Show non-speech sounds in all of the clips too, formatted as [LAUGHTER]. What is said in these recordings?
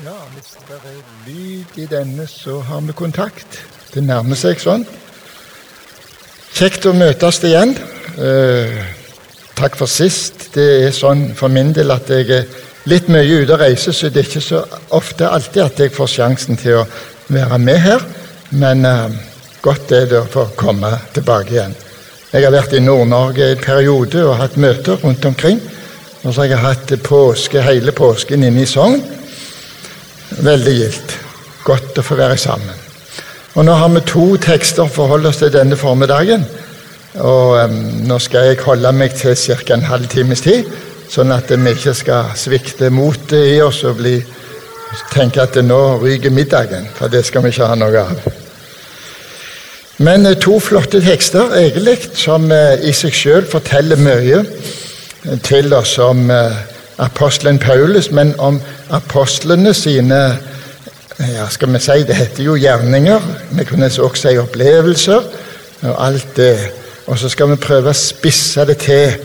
Ja, hvis det er lyd i denne, så har vi kontakt. Det nærmer seg sånn. Kjekt å møtes igjen. Eh, takk for sist. Det er sånn for min del at jeg er litt mye ute og reiser, så det er ikke så ofte alltid at jeg får sjansen til å være med her. Men eh, godt er det å få komme tilbake igjen. Jeg har vært i Nord-Norge en periode og hatt møter rundt omkring. Og så har jeg hatt påske, hele påsken inne i Sogn. Veldig gildt. Godt å få være sammen. Og Nå har vi to tekster å forholde oss til denne formiddagen. Og um, Nå skal jeg holde meg til ca. en halv times tid, sånn at vi ikke skal svikte motet i oss og bli, tenke at nå ryker middagen. For det skal vi ikke ha noe av. Men uh, to flotte tekster, egentlig, som uh, i seg sjøl forteller mye til oss om uh, apostelen Paulus, men om apostlene sine ja, skal vi si, Det heter jo gjerninger. Vi kunne også si opplevelser. Og alt det. Og så skal vi prøve å spisse det til.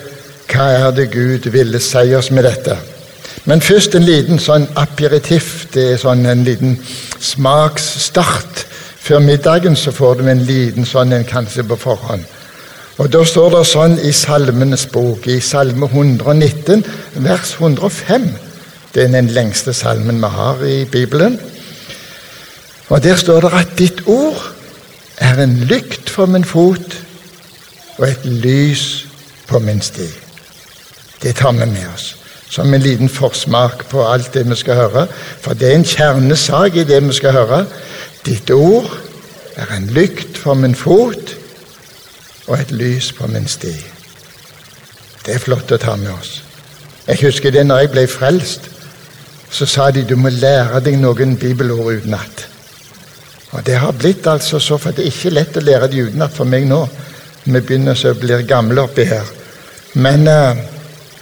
Hva er det Gud ville si oss med dette? Men først en liten sånn aperitif. Det er sånn en liten smaksstart. Før middagen så får du en liten sånn en kanskje på forhånd. Og Da står det sånn i Salmenes bok, i Salme 119, vers 105. Det er den lengste salmen vi har i Bibelen. Og Der står det at ditt ord er en lykt for min fot og et lys på min sti. Det tar vi med oss som en liten forsmak på alt det vi skal høre. For det er en kjernesak i det vi skal høre. Ditt ord er en lykt for min fot og et lys på min sti. Det er flott å ta med oss. Jeg husker det når jeg ble frelst. Så sa de du må lære deg noen bibelord utenat. Og det har blitt altså så, for det er ikke lett å lære de utenat for meg nå. Vi begynner så blir gamle oppi her. Men uh,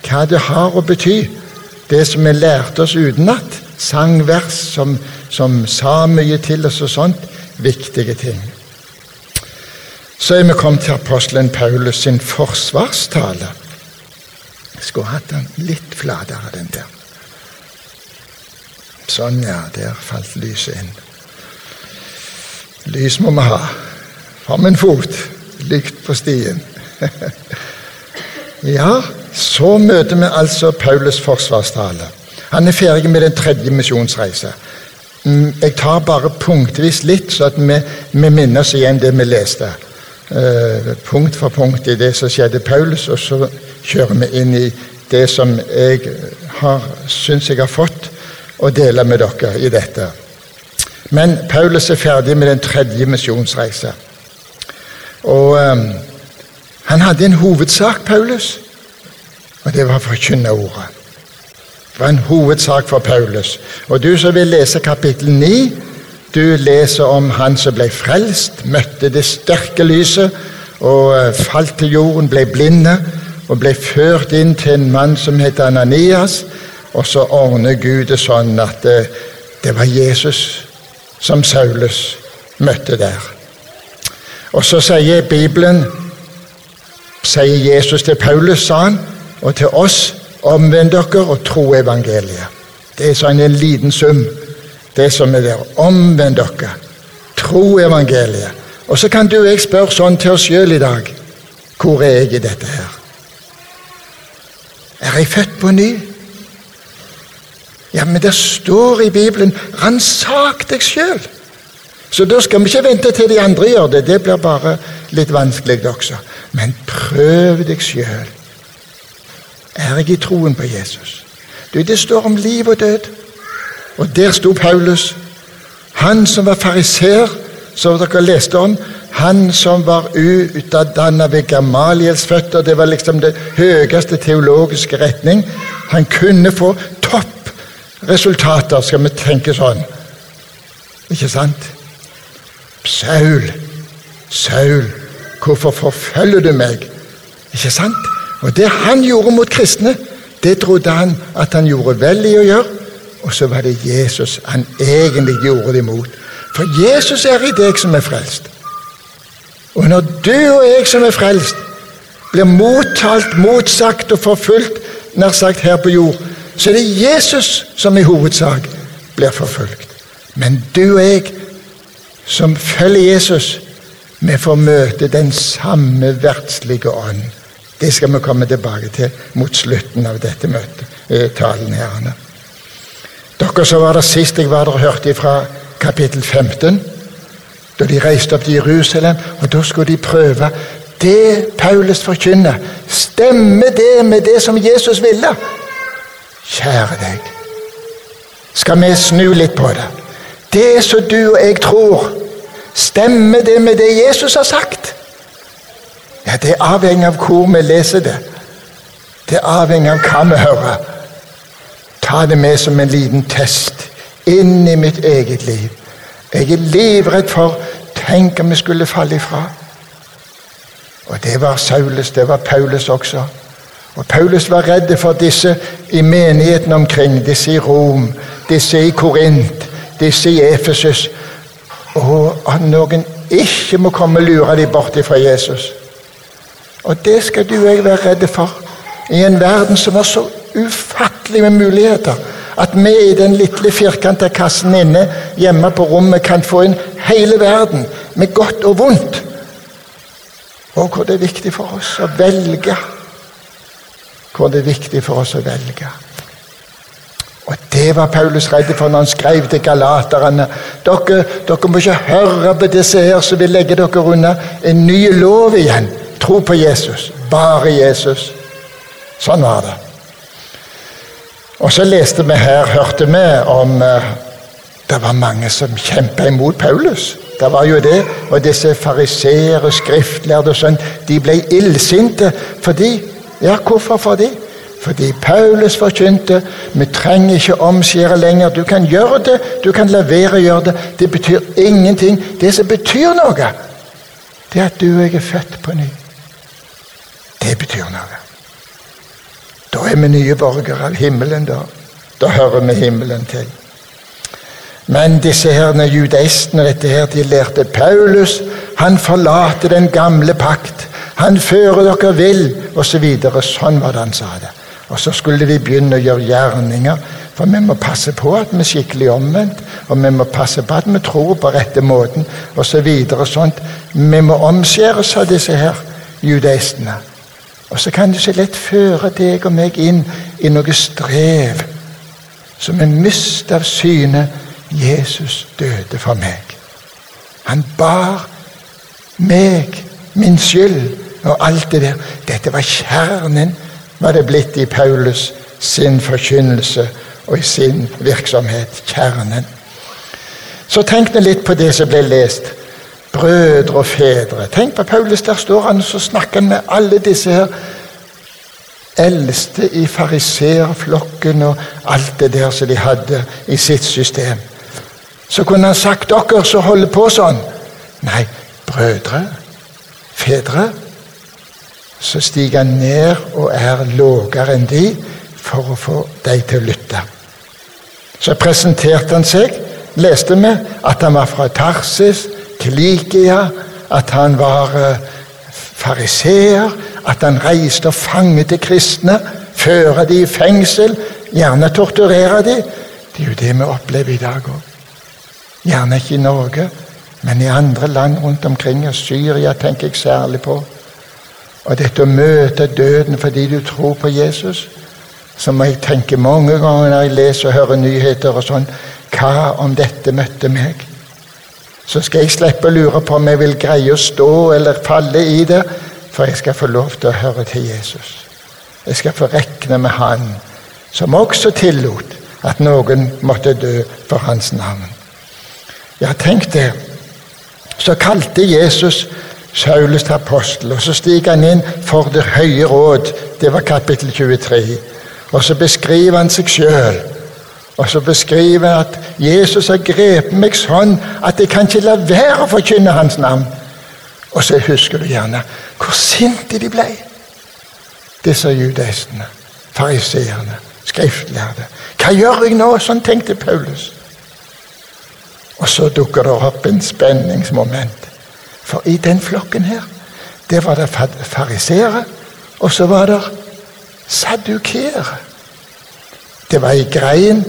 hva det har å bety, det som vi lærte oss utenat, sangvers som, som sa mye til oss og sånt, viktige ting. Så er vi kommet til apostelen Paulus sin forsvarstale. Jeg skulle hatt den litt flatere, den der. Sånn, ja. Der falt lyset inn. Lys må vi ha. Fram en fot. Lykt på stien. [LAUGHS] ja, så møter vi altså Paulus forsvarstale. Han er ferdig med den tredje misjonsreise. Mm, jeg tar bare punktvis litt, så at vi, vi minner oss igjen det vi leste punkt for punkt i det som skjedde Paulus, og så kjører vi inn i det som jeg har, syns jeg har fått å dele med dere i dette. Men Paulus er ferdig med den tredje misjonsreise. Og um, han hadde en hovedsak, Paulus, og det var å forkynne ordet. Det var en hovedsak for Paulus. Og du som vil lese kapittel 9 du leser om han som ble frelst, møtte det sterke lyset og eh, falt til jorden, ble blinde og ble ført inn til en mann som het Ananias. Og så ordner Gud det sånn at det, eh, det var Jesus som Saulus møtte der. Og så sier Bibelen sier Jesus til Paulus, sa han, og til oss omvend dere og tro evangeliet. Det er sånn en liten sum det som er der. Omvend dere. Tro evangeliet. Og så kan du og jeg spørre sånn til oss sjøl i dag. Hvor er jeg i dette her? Er jeg født på ny? Ja, men det står i Bibelen 'ransak deg sjøl'. Så da skal vi ikke vente til de andre gjør det. Det blir bare litt vanskelig også. Men prøv deg sjøl. Er jeg i troen på Jesus? Du, Det står om liv og død. Og der sto Paulus. Han som var fariser, som dere leste om. Han som var utdanna ved Gamaliels føtter. Det var liksom det høyeste teologiske retning. Han kunne få toppresultater, skal vi tenke sånn. Ikke sant? Saul, Saul, hvorfor forfølger du meg? Ikke sant? Og det han gjorde mot kristne, det trodde han at han gjorde vel i å gjøre. Og så var det Jesus han egentlig gjorde det imot. For Jesus er i deg som er frelst. Og når du og jeg som er frelst, blir mottalt, motsagt og forfulgt nær sagt her på jord, så er det Jesus som i hovedsak. blir forfulgt. Men du og jeg som følger Jesus, vi får møte den samme verdslige ånd. Det skal vi komme tilbake til mot slutten av dette møtet. Eh, talen her. Dere som var der sist jeg var der og hørte fra kapittel 15, da de reiste opp til Jerusalem, og da skulle de prøve det Paulus forkynner. Stemmer det med det som Jesus ville? Kjære deg, skal vi snu litt på det? Det som du og jeg tror, stemmer det med det Jesus har sagt? Ja, Det er avhengig av hvor vi leser det. Det er avhengig av hva vi hører. Ta det med som en liten test inn i mitt eget liv. Jeg er livredd for Tenk om vi skulle falle ifra. Og det var Saulus, det var Paulus også. Og Paulus var redd for disse i menigheten omkring, disse i Rom, disse i Korint, disse i Efesus. Og at noen ikke må komme og lure dem bort fra Jesus. Og det skal du og jeg være redde for i en verden som er så ufattelig med muligheter. At vi i den lille firkanta kassen inne hjemme på rommet kan få inn hele verden med godt og vondt. Og hvor det er viktig for oss å velge. Hvor det er viktig for oss å velge. Og Det var Paulus redd for når han skrev til galaterne. Dere, dere må ikke høre på disse her som vil legge dere unna en ny lov igjen. Tro på Jesus. Bare Jesus. Sånn var det. Og så leste vi her, hørte vi om uh, Det var mange som kjempa imot Paulus. Det var jo det. Og disse fariseere, skriftlærde og sånn, de ble illsinte fordi Ja, hvorfor for de? Fordi Paulus forkynte vi trenger ikke omskjære lenger. Du kan gjøre det, du kan levere å gjøre det. Det betyr ingenting. Det som betyr noe, det er at du og jeg er født på ny. Det betyr noe. Da er vi nye borgere av himmelen. Da Da hører vi himmelen til. Men disse her judaistene dette her, de lærte Paulus. Han forlater den gamle pakt. Han fører dere vill, osv. Så videre. sånn var det han sa det. Og så skulle vi begynne å gjøre gjerninger. For vi må passe på at vi er skikkelig omvendt, og vi må passe på at vi tror på rette måten, osv. Så sånt. Vi må omskjæres av disse her judaistene. Og så kan det så lett føre deg og meg inn i noe strev som en mist av syne. Jesus døde for meg. Han bar meg, min skyld og alt det der. Dette var kjernen, var det blitt i Paulus sin forkynnelse og i sin virksomhet. Kjernen. Så tenk litt på det som ble lest brødre og fedre. Tenk på Paulus, der står han og snakker med alle disse her eldste i fariseerflokken og alt det der som de hadde i sitt system. Så kunne han sagt dere som holder på sånn. Nei, brødre, fedre. Så stiger han ned og er lavere enn de for å få dem til å lytte. Så presenterte han seg. Leste vi at han var fra Tarsis, Kilikia, at han var uh, fariseer, at han reiste og fanget de kristne, føre de i fengsel, gjerne torturere de. Det er jo det vi opplever i dag òg. Gjerne ikke i Norge, men i andre land rundt omkring. Og Syria tenker jeg særlig på. Og dette å møte døden fordi du tror på Jesus, som jeg tenker mange ganger når jeg leser og hører nyheter og sånn Hva om dette møtte meg? Så skal jeg slippe å lure på om jeg vil greie å stå eller falle i det, for jeg skal få lov til å høre til Jesus. Jeg skal få regne med Han som også tillot at noen måtte dø for Hans navn. Ja, tenk det. Så kalte Jesus Saulus til apostel, og så stiger han inn for Det høye råd. Det var kapittel 23. Og så beskriver han seg sjøl og så beskriver han at Jesus har grepet meg sånn at jeg kan ikke la være å forkynne hans navn. Og så husker du gjerne hvor sinte de ble, disse judaistene, fariseerne, skriftlærde. Hva gjør jeg nå? Sånn tenkte Paulus. Og så dukker det opp en spenningsmoment. For i den flokken her, der var det fariseere, og så var det sadukeere. Det var ei grein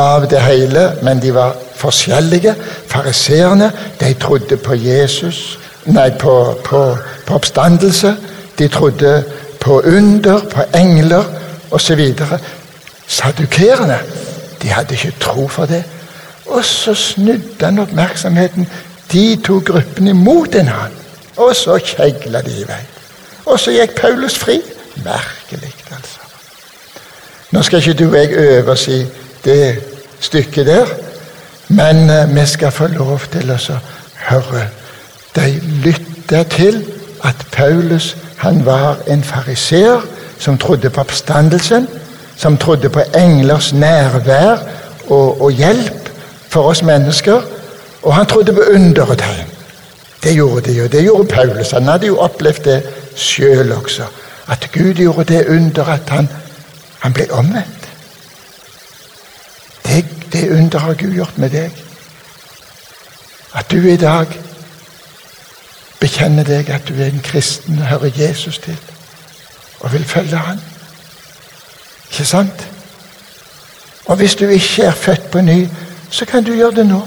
av det hele, men de var forskjellige. Fariseerne de trodde på Jesus, nei, på, på, på oppstandelse. De trodde på under, på engler osv. Sadukerene de hadde ikke tro for det. Og så snudde han oppmerksomheten de to gruppene mot en annen. Og så kjegla de i vei. Og så gikk Paulus fri. Merkelig, altså. Nå skal ikke du og jeg øve oss i det stykket der, men uh, vi skal få lov til å høre. De lytter til at Paulus han var en fariseer som trodde på oppstandelsen, som trodde på englers nærvær og, og hjelp for oss mennesker. Og han trodde på under og tegn. Det gjorde de jo. Det gjorde Paulus. Han hadde jo opplevd det sjøl også. At Gud gjorde det under at han, han ble omvendt. Det, det under har Gud gjort med deg. At du i dag bekjenner deg at du er en kristen og hører Jesus til og vil følge Han. Ikke sant? Og hvis du ikke er født på ny, så kan du gjøre det nå.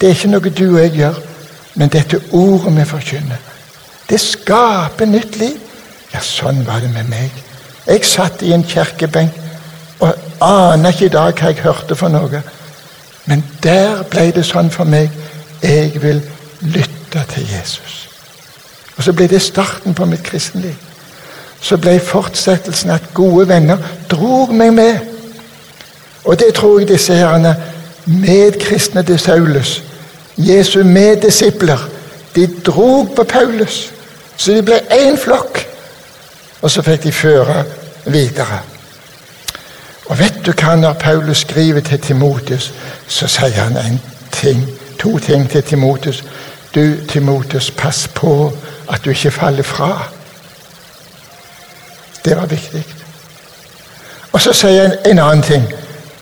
Det er ikke noe du og jeg gjør, men dette ordet vi forkynner. Det skaper nytt liv. Ja, sånn var det med meg. Jeg satt i en kirkebenk aner ikke i dag hva jeg hørte for noe. Men der ble det sånn for meg. Jeg vil lytte til Jesus. Og så ble det starten på mitt kristenliv. Så ble fortsettelsen at gode venner drog meg med. Og det tror jeg disse herrene medkristne til Saulus Jesu meddisipler, de drog på Paulus. Så de ble én flokk. Og så fikk de føre videre. Og vet du hva, når Paulus skriver til Timotius, så sier han en ting, to ting til Timotius. Du, Timotius, pass på at du ikke faller fra. Det var viktig. Og så sier han en annen ting.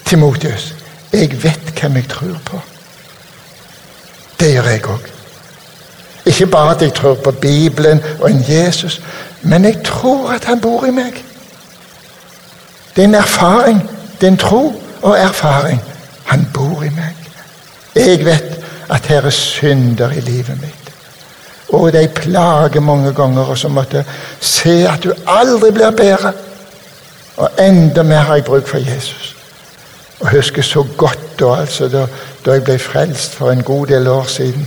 Timotius, jeg vet hvem jeg tror på. Det gjør jeg òg. Ikke bare at jeg tror på Bibelen og en Jesus, men jeg tror at han bor i meg. Det er en erfaring. Det er en tro og erfaring. Han bor i meg. Jeg vet at her er synder i livet mitt. Og de plager mange ganger, og så måtte se at du aldri blir bedre. Og enda mer har jeg bruk for Jesus. Og husker så godt da, altså, da, da jeg ble frelst for en god del år siden,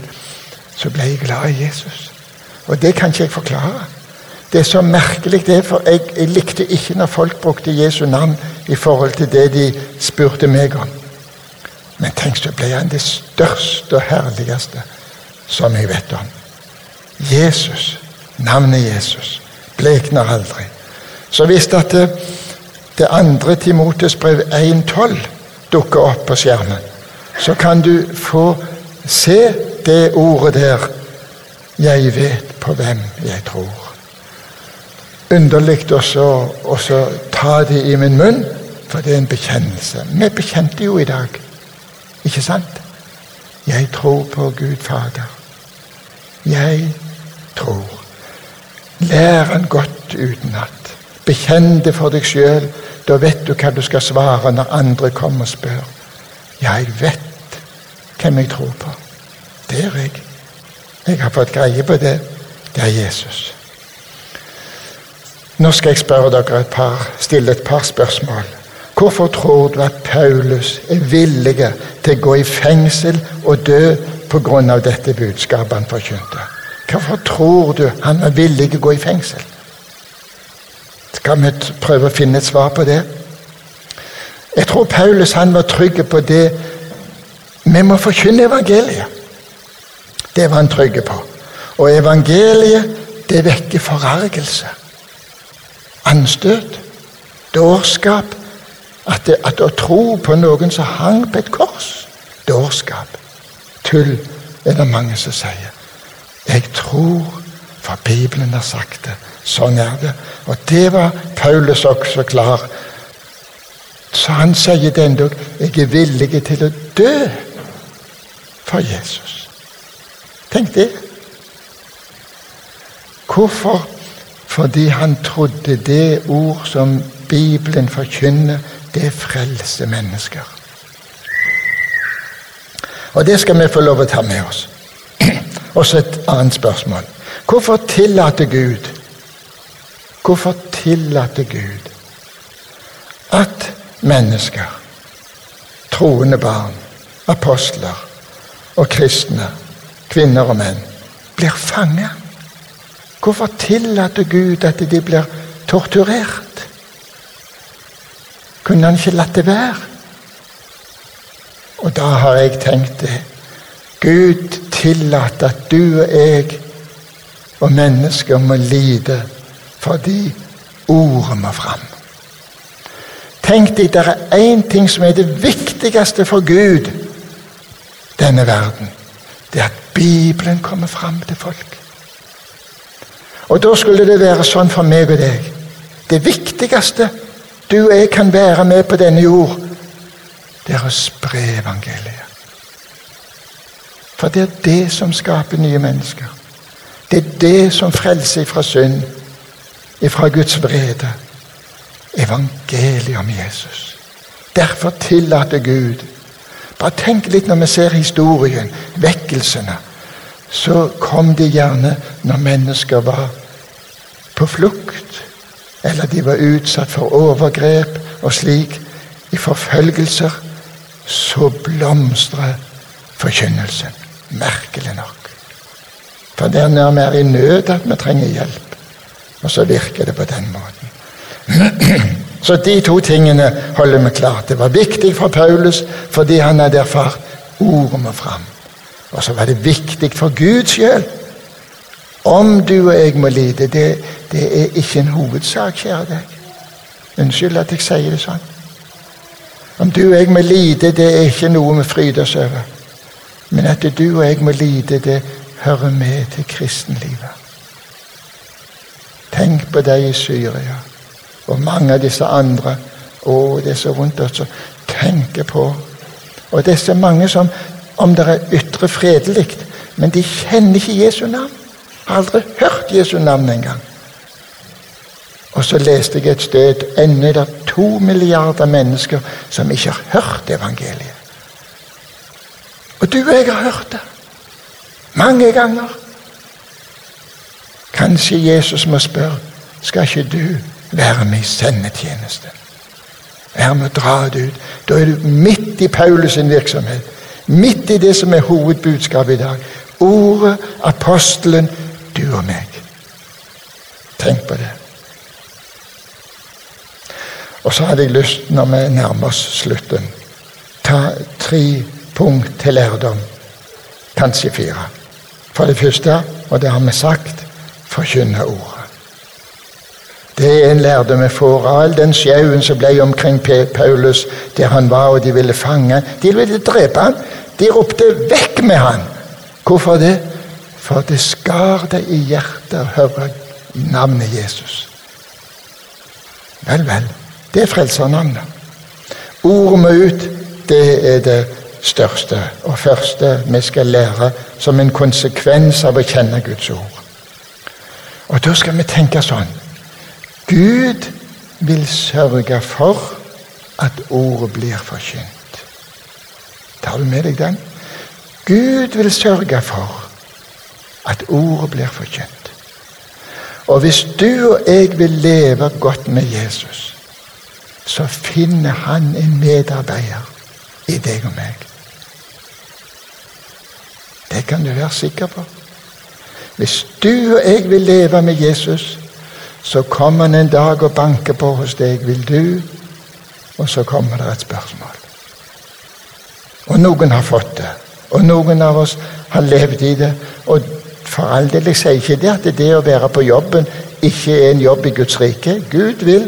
så ble jeg glad i Jesus. Og det kan ikke jeg forklare. Det er så merkelig, det, for jeg, jeg likte ikke når folk brukte Jesu navn i forhold til det de spurte meg om. Men tenk, så ble han det største og herligste som jeg vet om. Jesus, navnet Jesus, blekner aldri. Så hvis det, det andre Timotes brev 1.12 dukker opp på skjermen, så kan du få se det ordet der 'Jeg vet på hvem jeg tror'. Underlig å ta det i min munn, for det er en bekjennelse. Vi bekjente jo i dag, ikke sant? Jeg tror på Gud Fader. Jeg tror. Lær han godt utenat. Bekjenn det for deg sjøl. Da vet du hva du skal svare når andre kommer og spør. Ja, jeg vet hvem jeg tror på. Det er jeg. Jeg har fått greie på det. Det er Jesus. Nå skal jeg spørre dere et par, stille et par spørsmål. Hvorfor tror du at Paulus er villig til å gå i fengsel og dø pga. dette budskapet han forkynte? Hvorfor tror du han er villig til å gå i fengsel? Skal vi prøve å finne et svar på det? Jeg tror Paulus han var trygg på det. Vi må forkynne evangeliet. Det var han trygg på. Og evangeliet, det vekker forargelse. Anstøt. Dårskap. At, det, at å tro på noen som hang på et kors. Dårskap. Tull, er det mange som sier. Jeg tror, for Bibelen har sagt det. Sånn er det. Og det var Paulus også klar. Så han sier det endog jeg er villig til å dø for Jesus. Tenk det. Hvorfor? Fordi han trodde det ord som Bibelen forkynner, det frelser mennesker. Og det skal vi få lov å ta med oss. [CLEARS THROAT] Og så et annet spørsmål. Hvorfor tillater Gud Hvorfor tillater Gud at mennesker, troende barn, apostler og kristne, kvinner og menn, blir fanget? Hvorfor tillater Gud at de blir torturert? Kunne han ikke latt det være? Og da har jeg tenkt det. Gud tillater at du og jeg og mennesker må lide fordi ordet må fram. Tenk deg, det er én ting som er det viktigste for Gud denne verden. Det er at Bibelen kommer fram til folk. Og da skulle det være sånn for meg og deg. Det viktigste du og jeg kan være med på denne jord, det er å spre evangeliet. For det er det som skaper nye mennesker. Det er det som frelser fra synd, ifra Guds vrede. Evangeliet om Jesus. Derfor tillater Gud. Bare tenk litt når vi ser historien, vekkelsene. Så kom de gjerne når mennesker var på flukt, eller de var utsatt for overgrep og slik, i forfølgelser. Så blomstrer forkynnelsen. Merkelig nok. For det er når vi er i nød at vi trenger hjelp. Og så virker det på den måten. [CLEARS THROAT] Så de to tingene holder vi klart. Det var viktig for Paulus fordi han hadde erfart ordet må fram. Og så var det viktig for Guds skyld. Om du og jeg må lide, det, det er ikke en hovedsak, kjære deg. Unnskyld at jeg sier det sånn. Om du og jeg må lide, det er ikke noe vi fryder oss over. Men at du og jeg må lide, det hører med til kristenlivet. Tenk på deg i Syria og mange av disse andre. Å, det er så vondt å tenke på. Og det er så mange som, om det er ytre fredelig, men de kjenner ikke Jesu navn. Har aldri hørt Jesu navn engang. Og så leste jeg et sted ennå er det to milliarder mennesker som ikke har hørt evangeliet. Og du og jeg har hørt det. Mange ganger. Kanskje Jesus må spørre skal ikke du være med i sendetjeneste. Være med å dra det ut. Da er du midt i Paulus' virksomhet. Midt i det som er hovedbudskapet i dag. Ordet, apostelen, og meg. Tenk på det. Og så hadde jeg lyst, når vi nærmer oss slutten, ta tre punkt til lærdom. Kanskje fire. For det første, og det har vi sagt, forkynne ordet. Det er en lærdom vi får av all den sjauen som ble omkring Paulus der han var, og de ville fange De ville drepe han. De ropte 'vekk med han'. Hvorfor det? For det skar deg i hjertet å høre navnet Jesus. Vel, vel. Det er frelsernavnet. Ordet må ut. Det er det største og første vi skal lære som en konsekvens av å kjenne Guds ord. Og da skal vi tenke sånn Gud vil sørge for at ordet blir forkynt. Tar du med deg den? Gud vil sørge for at ordet blir forkynt. Og hvis du og jeg vil leve godt med Jesus, så finner han en medarbeider i deg og meg. Det kan du være sikker på. Hvis du og jeg vil leve med Jesus, så kommer han en dag og banker på hos deg. Vil du? Og så kommer det et spørsmål. Og noen har fått det. Og noen av oss har levd i det. Og for all del, jeg sier ikke det at det å være på jobben ikke er en jobb i Guds rike. Gud vil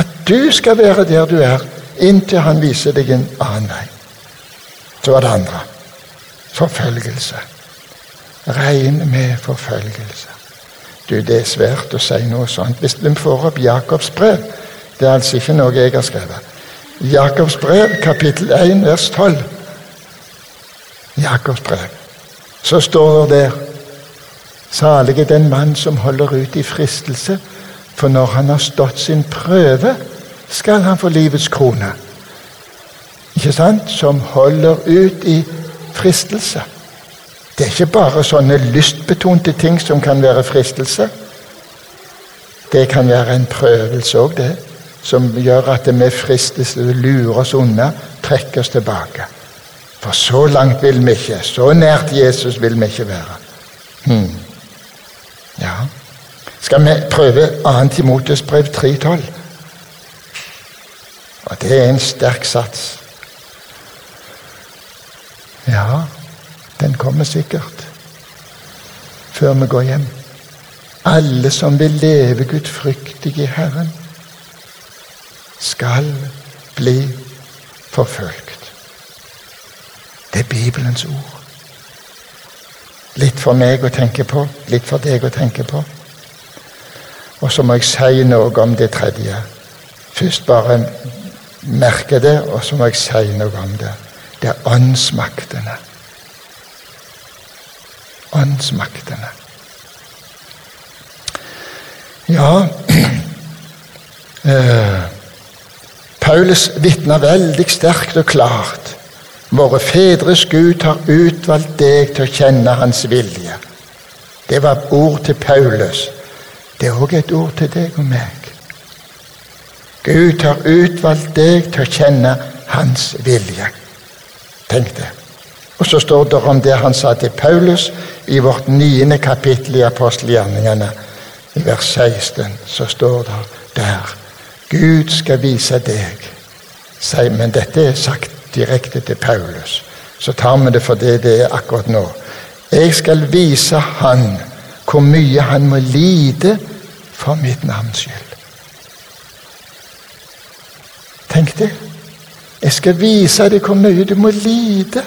at du skal være der du er, inntil han viser deg en annen vei. Så er det andre. Forfølgelse. Regn med forfølgelse. Du, Det er svært å si noe sånt. Hvis vi får opp Jakobs brev Det er altså ikke noe jeg har skrevet. Jakobs brev, kapittel 1, vers 12. Jakobs brev. Så står det der Salig er den mann som holder ut i fristelse, for når han har stått sin prøve, skal han få livets krone. Ikke sant? Som holder ut i fristelse. Det er ikke bare sånne lystbetonte ting som kan være fristelse. Det kan være en prøvelse òg, det. Som gjør at vi fristes til å lure oss unna, trekke oss tilbake. For så langt vil vi ikke. Så nært Jesus vil vi ikke være. Hmm. Ja. Skal vi prøve 2. Timotes brev 3,12? Og det er en sterk sats. Ja, den kommer sikkert før vi går hjem. Alle som vil leve gudfryktig i Herren, skal bli forfølgt. Det er Bibelens ord. Litt for meg å tenke på, litt for deg å tenke på. Og så må jeg si noe om det tredje. Først bare merke det, og så må jeg si noe om det. Det er åndsmaktene. Åndsmaktene. Ja [CLEARS THROAT] eh, Paulus vitner veldig sterkt og klart. Våre fedres Gud har utvalgt deg til å kjenne Hans vilje. Det var ord til Paulus. Det er òg et ord til deg og meg. Gud har utvalgt deg til å kjenne Hans vilje. Tenk det. Og så står det om det han sa til Paulus i vårt niende kapittel i apostelgjerningene. I vers 16 så står det der Gud skal vise deg Men dette er sagt direkte til Paulus. Så tar vi det for det det er akkurat nå. Jeg skal vise han hvor mye han må lide for mitt navns skyld. Tenk det. Jeg skal vise deg hvor mye du må lide.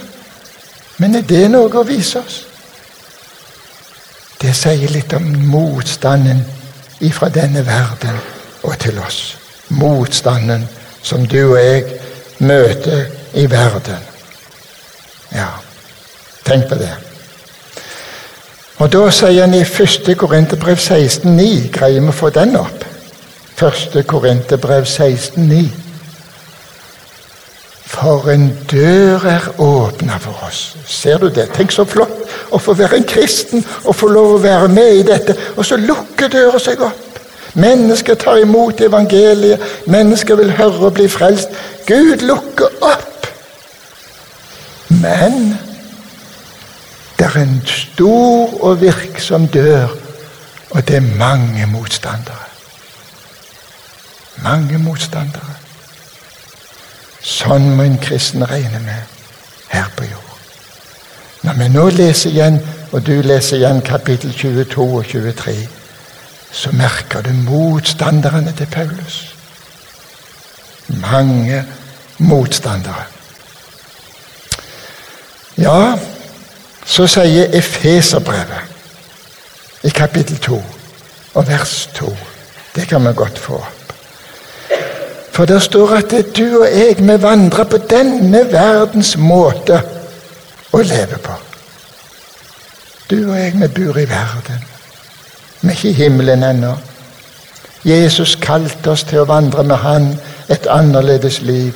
Men er det noe å vise oss? Det sier litt om motstanden ifra denne verden og til oss. Motstanden som du og jeg møter i verden. Ja, tenk på det. Og Da sier han i 1. Korinterbrev 16,9 Greier vi å få den opp? 1. Korinterbrev 16,9 For en dør er åpna for oss. Ser du det? Tenk så flott å få være en kristen og få lov å være med i dette. Og så lukker døra seg opp. Mennesker tar imot evangeliet. Mennesker vil høre og bli frelst. Gud lukker opp. Men det er en stor og virksom dør, og det er mange motstandere. Mange motstandere. Sånn må en kristen regne med her på jord. Når vi nå leser igjen, og du leser igjen kapittel 22 og 23, så merker du motstanderne til Paulus. Mange motstandere. Ja, så sier Efeserbrevet i kapittel 2 og vers 2 Det kan vi godt få opp. For det står at det er du og jeg, vi vandrer på denne verdens måte å leve på. Du og jeg, vi bor i verden. Vi er ikke i himmelen ennå. Jesus kalte oss til å vandre med Han et annerledes liv.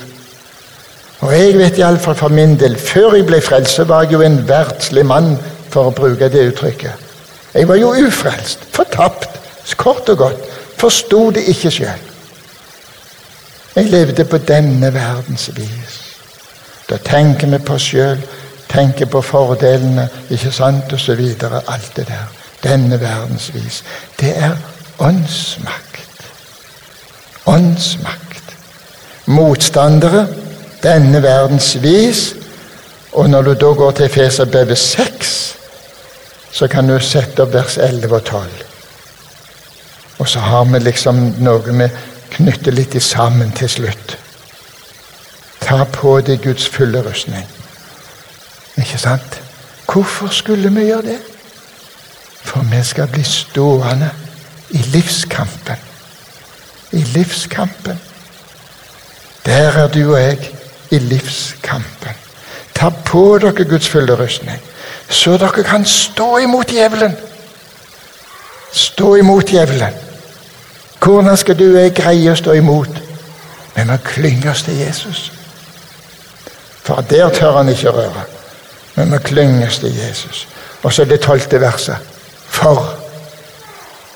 Og jeg vet iallfall for min del, før jeg ble frelst, var jeg jo en verdslig mann, for å bruke det uttrykket. Jeg var jo ufrelst, fortapt, kort og godt. Forsto det ikke sjøl. Jeg levde på denne verdens vis. Da tenker vi på oss sjøl tenker på fordelene, ikke sant, osv. Alt det der. Denne verdens vis. Det er åndsmakt. Åndsmakt. Motstandere, denne verdensvis. Og når du da går til Efeserbrevet 6, så kan du sette opp vers 11 og 12. Og så har vi liksom noe vi knytter litt sammen til slutt. Ta på deg Guds fulle rustning. Ikke sant? Hvorfor skulle vi gjøre det? For vi skal bli stående i livskampen. I livskampen. Der er du og jeg i livskampen. Ta på dere Guds fulle rustning, så dere kan stå imot djevelen. Stå imot djevelen. Hvordan skal du og jeg greie å stå imot? Vi må klynge oss til Jesus. For der tør han ikke røre. Vi må oss til Jesus. Og så det tolvte verset. For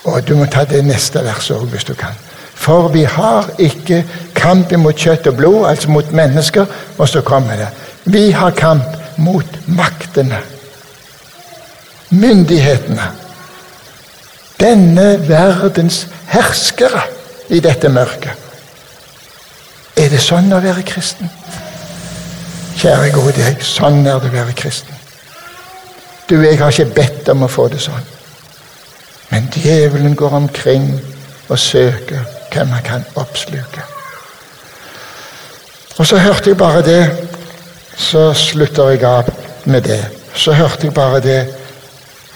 Og du må ta det neste verset òg, hvis du kan. For vi har ikke kamp mot kjøtt og blod, altså mot mennesker. Og så kommer det. Vi har kamp mot maktene. Myndighetene. Denne verdens herskere i dette mørket. Er det sånn å være kristen? Kjære gode deg, sånn er det å være kristen. Du, jeg har ikke bedt om å få det sånn. Men djevelen går omkring og søker hvem han kan oppsluke. Og så hørte jeg bare det. Så slutter jeg av med det. Så hørte jeg bare det.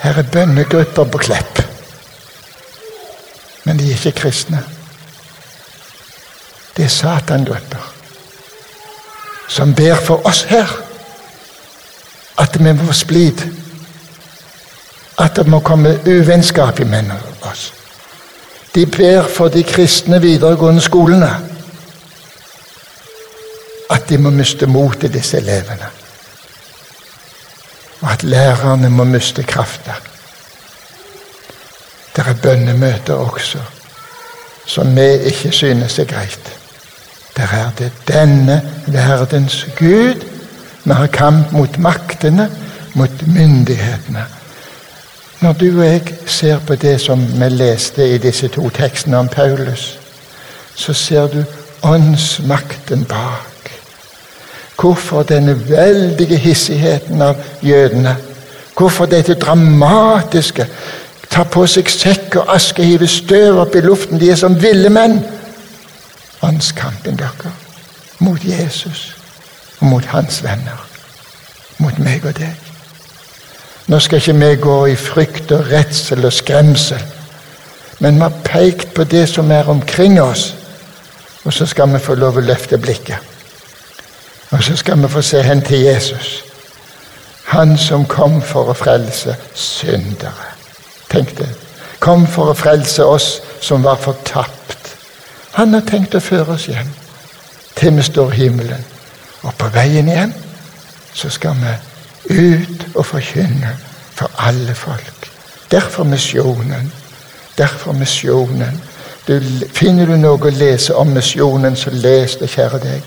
Her er bønnegrupper på Klepp. Men de er ikke kristne. Det er satangrupper som ber for oss her at vi må få splid. At det må komme uvennskap imellom oss. De ber for de kristne videregående skolene. At de må miste motet, disse elevene. Og at lærerne må miste krafta. Det er bønnemøter også som vi ikke synes er greit. Der er det denne verdens Gud. Vi har kamp mot maktene, mot myndighetene. Når du og jeg ser på det som vi leste i disse to tekstene om Paulus, så ser du åndsmakten bak. Hvorfor denne veldige hissigheten av jødene? Hvorfor dette dramatiske? Ta på seg sekk og aske, hive støv opp i luften. De er som ville menn. Åndskampen dere mot Jesus og mot hans venner. Mot meg og deg. Nå skal ikke vi gå i frykt og redsel og skremsel, men vi har pekt på det som er omkring oss, og så skal vi få lov å løfte blikket. Og så skal vi få se hen til Jesus, han som kom for å frelse syndere. Tenk det. Kom for å frelse oss som var fortapt. Han har tenkt å føre oss hjem til vi står i himmelen. Og på veien hjem så skal vi ut og forkynne for alle folk. Derfor misjonen. Derfor misjonen. Du, finner du noe å lese om misjonen, så les det, kjære deg.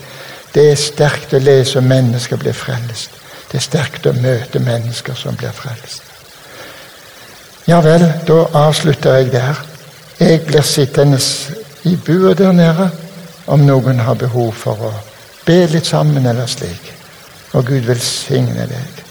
Det er sterkt å lese om mennesker blir frelst. Det er sterkt å møte mennesker som blir frelst. Ja vel, da avslutter jeg der. Jeg blir sittende i bua der nede om noen har behov for å be litt sammen eller slik. Og Gud velsigne deg.